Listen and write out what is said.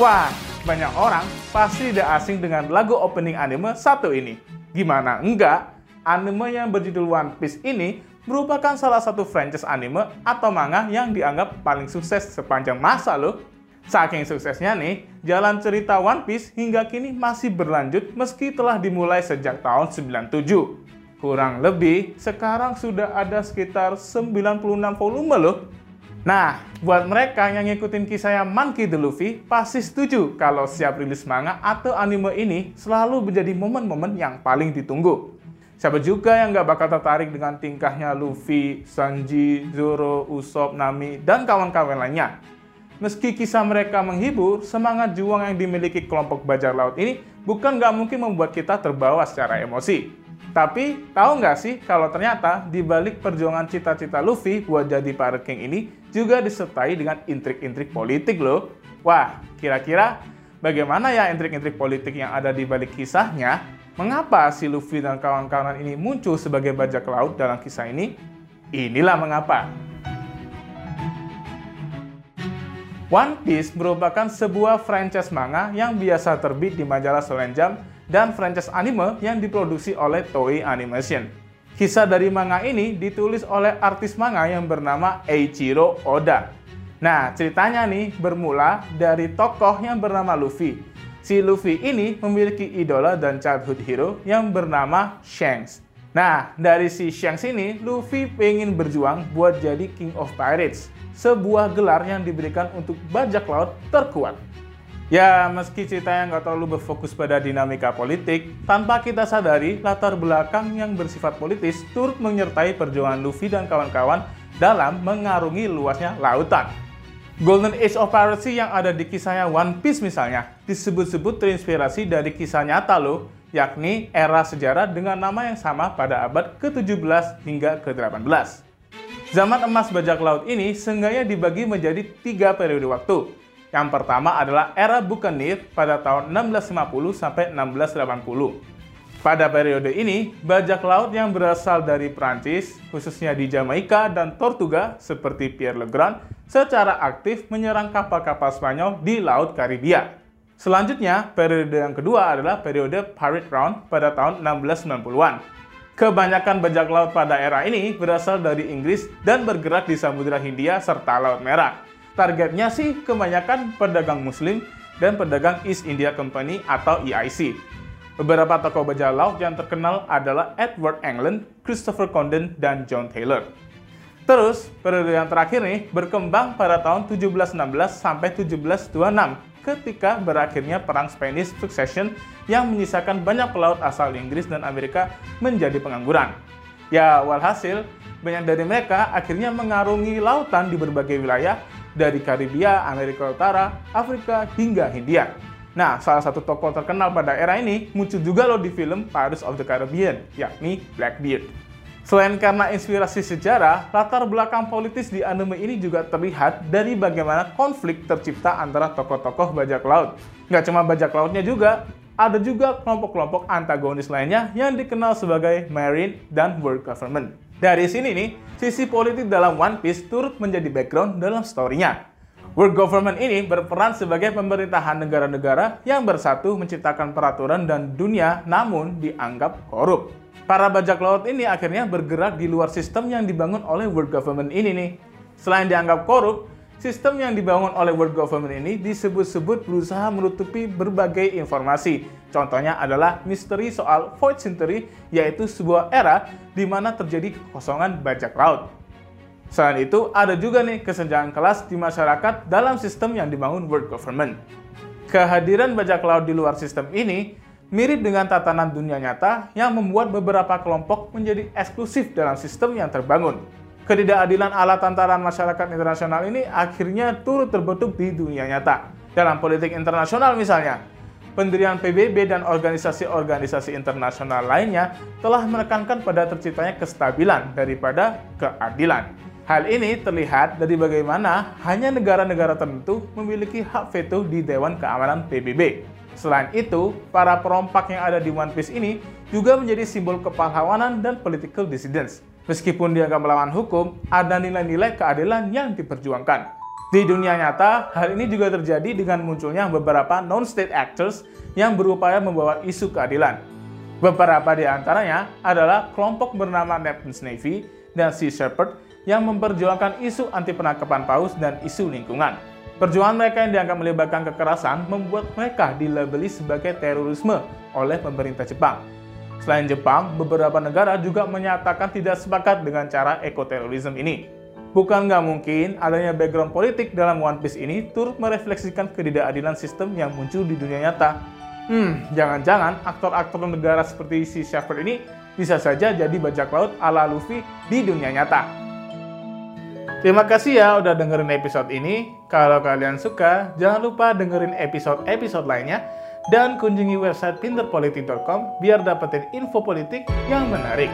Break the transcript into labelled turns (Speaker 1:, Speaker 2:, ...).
Speaker 1: Wah, banyak orang pasti tidak asing dengan lagu opening anime satu ini. Gimana enggak? Anime yang berjudul One Piece ini merupakan salah satu franchise anime atau manga yang dianggap paling sukses sepanjang masa loh. Saking suksesnya nih, jalan cerita One Piece hingga kini masih berlanjut meski telah dimulai sejak tahun 97. Kurang lebih, sekarang sudah ada sekitar 96 volume loh. Nah, buat mereka yang ngikutin kisahnya Monkey D. Luffy, pasti setuju kalau siap rilis manga atau anime ini selalu menjadi momen-momen yang paling ditunggu. Siapa juga yang nggak bakal tertarik dengan tingkahnya Luffy, Sanji, Zoro, Usopp, Nami, dan kawan-kawan lainnya. Meski kisah mereka menghibur, semangat juang yang dimiliki kelompok bajak laut ini bukan nggak mungkin membuat kita terbawa secara emosi. Tapi, tahu nggak sih kalau ternyata di balik perjuangan cita-cita Luffy buat jadi Pirate King ini juga disertai dengan intrik-intrik politik loh. Wah, kira-kira bagaimana ya intrik-intrik politik yang ada di balik kisahnya? Mengapa si Luffy dan kawan-kawan ini muncul sebagai bajak laut dalam kisah ini? Inilah mengapa. One Piece merupakan sebuah franchise manga yang biasa terbit di majalah Shonen Jump dan franchise anime yang diproduksi oleh Toei Animation. Kisah dari manga ini ditulis oleh artis manga yang bernama Eiichiro Oda. Nah, ceritanya nih bermula dari tokoh yang bernama Luffy. Si Luffy ini memiliki idola dan childhood hero yang bernama Shanks. Nah, dari si Shanks ini, Luffy pengen berjuang buat jadi King of Pirates, sebuah gelar yang diberikan untuk bajak laut terkuat. Ya, meski ceritanya nggak terlalu berfokus pada dinamika politik, tanpa kita sadari latar belakang yang bersifat politis turut menyertai perjuangan Luffy dan kawan-kawan dalam mengarungi luasnya lautan. Golden Age of Piracy yang ada di kisahnya One Piece misalnya, disebut-sebut terinspirasi dari kisah nyata loh, yakni era sejarah dengan nama yang sama pada abad ke-17 hingga ke-18. Zaman emas bajak laut ini seenggaknya dibagi menjadi tiga periode waktu, yang pertama adalah era Buccaneer pada tahun 1650 sampai 1680. Pada periode ini, bajak laut yang berasal dari Prancis, khususnya di Jamaika dan Tortuga seperti Pierre Le Grand, secara aktif menyerang kapal-kapal Spanyol di Laut Karibia. Selanjutnya, periode yang kedua adalah periode Pirate Round pada tahun 1690-an. Kebanyakan bajak laut pada era ini berasal dari Inggris dan bergerak di Samudra Hindia serta Laut Merah targetnya sih kebanyakan pedagang muslim dan pedagang East India Company atau EIC. Beberapa tokoh bajak laut yang terkenal adalah Edward England, Christopher Condon, dan John Taylor. Terus, periode yang terakhir nih berkembang pada tahun 1716 sampai 1726 ketika berakhirnya Perang Spanish Succession yang menyisakan banyak pelaut asal Inggris dan Amerika menjadi pengangguran. Ya, walhasil, banyak dari mereka akhirnya mengarungi lautan di berbagai wilayah dari Karibia, Amerika Utara, Afrika, hingga Hindia. Nah, salah satu tokoh terkenal pada era ini muncul juga loh di film Pirates of the Caribbean, yakni Blackbeard. Selain karena inspirasi sejarah, latar belakang politis di anime ini juga terlihat dari bagaimana konflik tercipta antara tokoh-tokoh bajak laut. Nggak cuma bajak lautnya juga, ada juga kelompok-kelompok antagonis lainnya yang dikenal sebagai Marine dan World Government. Dari sini nih, sisi politik dalam One Piece turut menjadi background dalam story-nya. World Government ini berperan sebagai pemerintahan negara-negara yang bersatu menciptakan peraturan dan dunia namun dianggap korup. Para bajak laut ini akhirnya bergerak di luar sistem yang dibangun oleh World Government ini nih. Selain dianggap korup, sistem yang dibangun oleh World Government ini disebut-sebut berusaha menutupi berbagai informasi Contohnya adalah misteri soal Void Century, yaitu sebuah era di mana terjadi kekosongan bajak laut. Selain itu, ada juga nih kesenjangan kelas di masyarakat dalam sistem yang dibangun world government. Kehadiran bajak laut di luar sistem ini mirip dengan tatanan dunia nyata yang membuat beberapa kelompok menjadi eksklusif dalam sistem yang terbangun. Ketidakadilan ala tantaran masyarakat internasional ini akhirnya turut terbentuk di dunia nyata. Dalam politik internasional misalnya, pendirian PBB dan organisasi-organisasi internasional lainnya telah menekankan pada terciptanya kestabilan daripada keadilan. Hal ini terlihat dari bagaimana hanya negara-negara tertentu memiliki hak veto di Dewan Keamanan PBB. Selain itu, para perompak yang ada di One Piece ini juga menjadi simbol kepahlawanan dan political dissidence. Meskipun dianggap melawan hukum, ada nilai-nilai keadilan yang diperjuangkan. Di dunia nyata, hal ini juga terjadi dengan munculnya beberapa non-state actors yang berupaya membawa isu keadilan. Beberapa di antaranya adalah kelompok bernama Neptune's Navy dan Sea Shepherd yang memperjuangkan isu anti penangkapan paus dan isu lingkungan. Perjuangan mereka yang dianggap melibatkan kekerasan membuat mereka dilabeli sebagai terorisme oleh pemerintah Jepang. Selain Jepang, beberapa negara juga menyatakan tidak sepakat dengan cara ekoterorisme ini. Bukan nggak mungkin adanya background politik dalam One Piece ini turut merefleksikan ketidakadilan sistem yang muncul di dunia nyata. Hmm, jangan-jangan aktor-aktor negara seperti si Shepherd ini bisa saja jadi bajak laut ala Luffy di dunia nyata. Terima kasih ya udah dengerin episode ini. Kalau kalian suka, jangan lupa dengerin episode-episode lainnya dan kunjungi website pinterpolitik.com biar dapetin info politik yang menarik.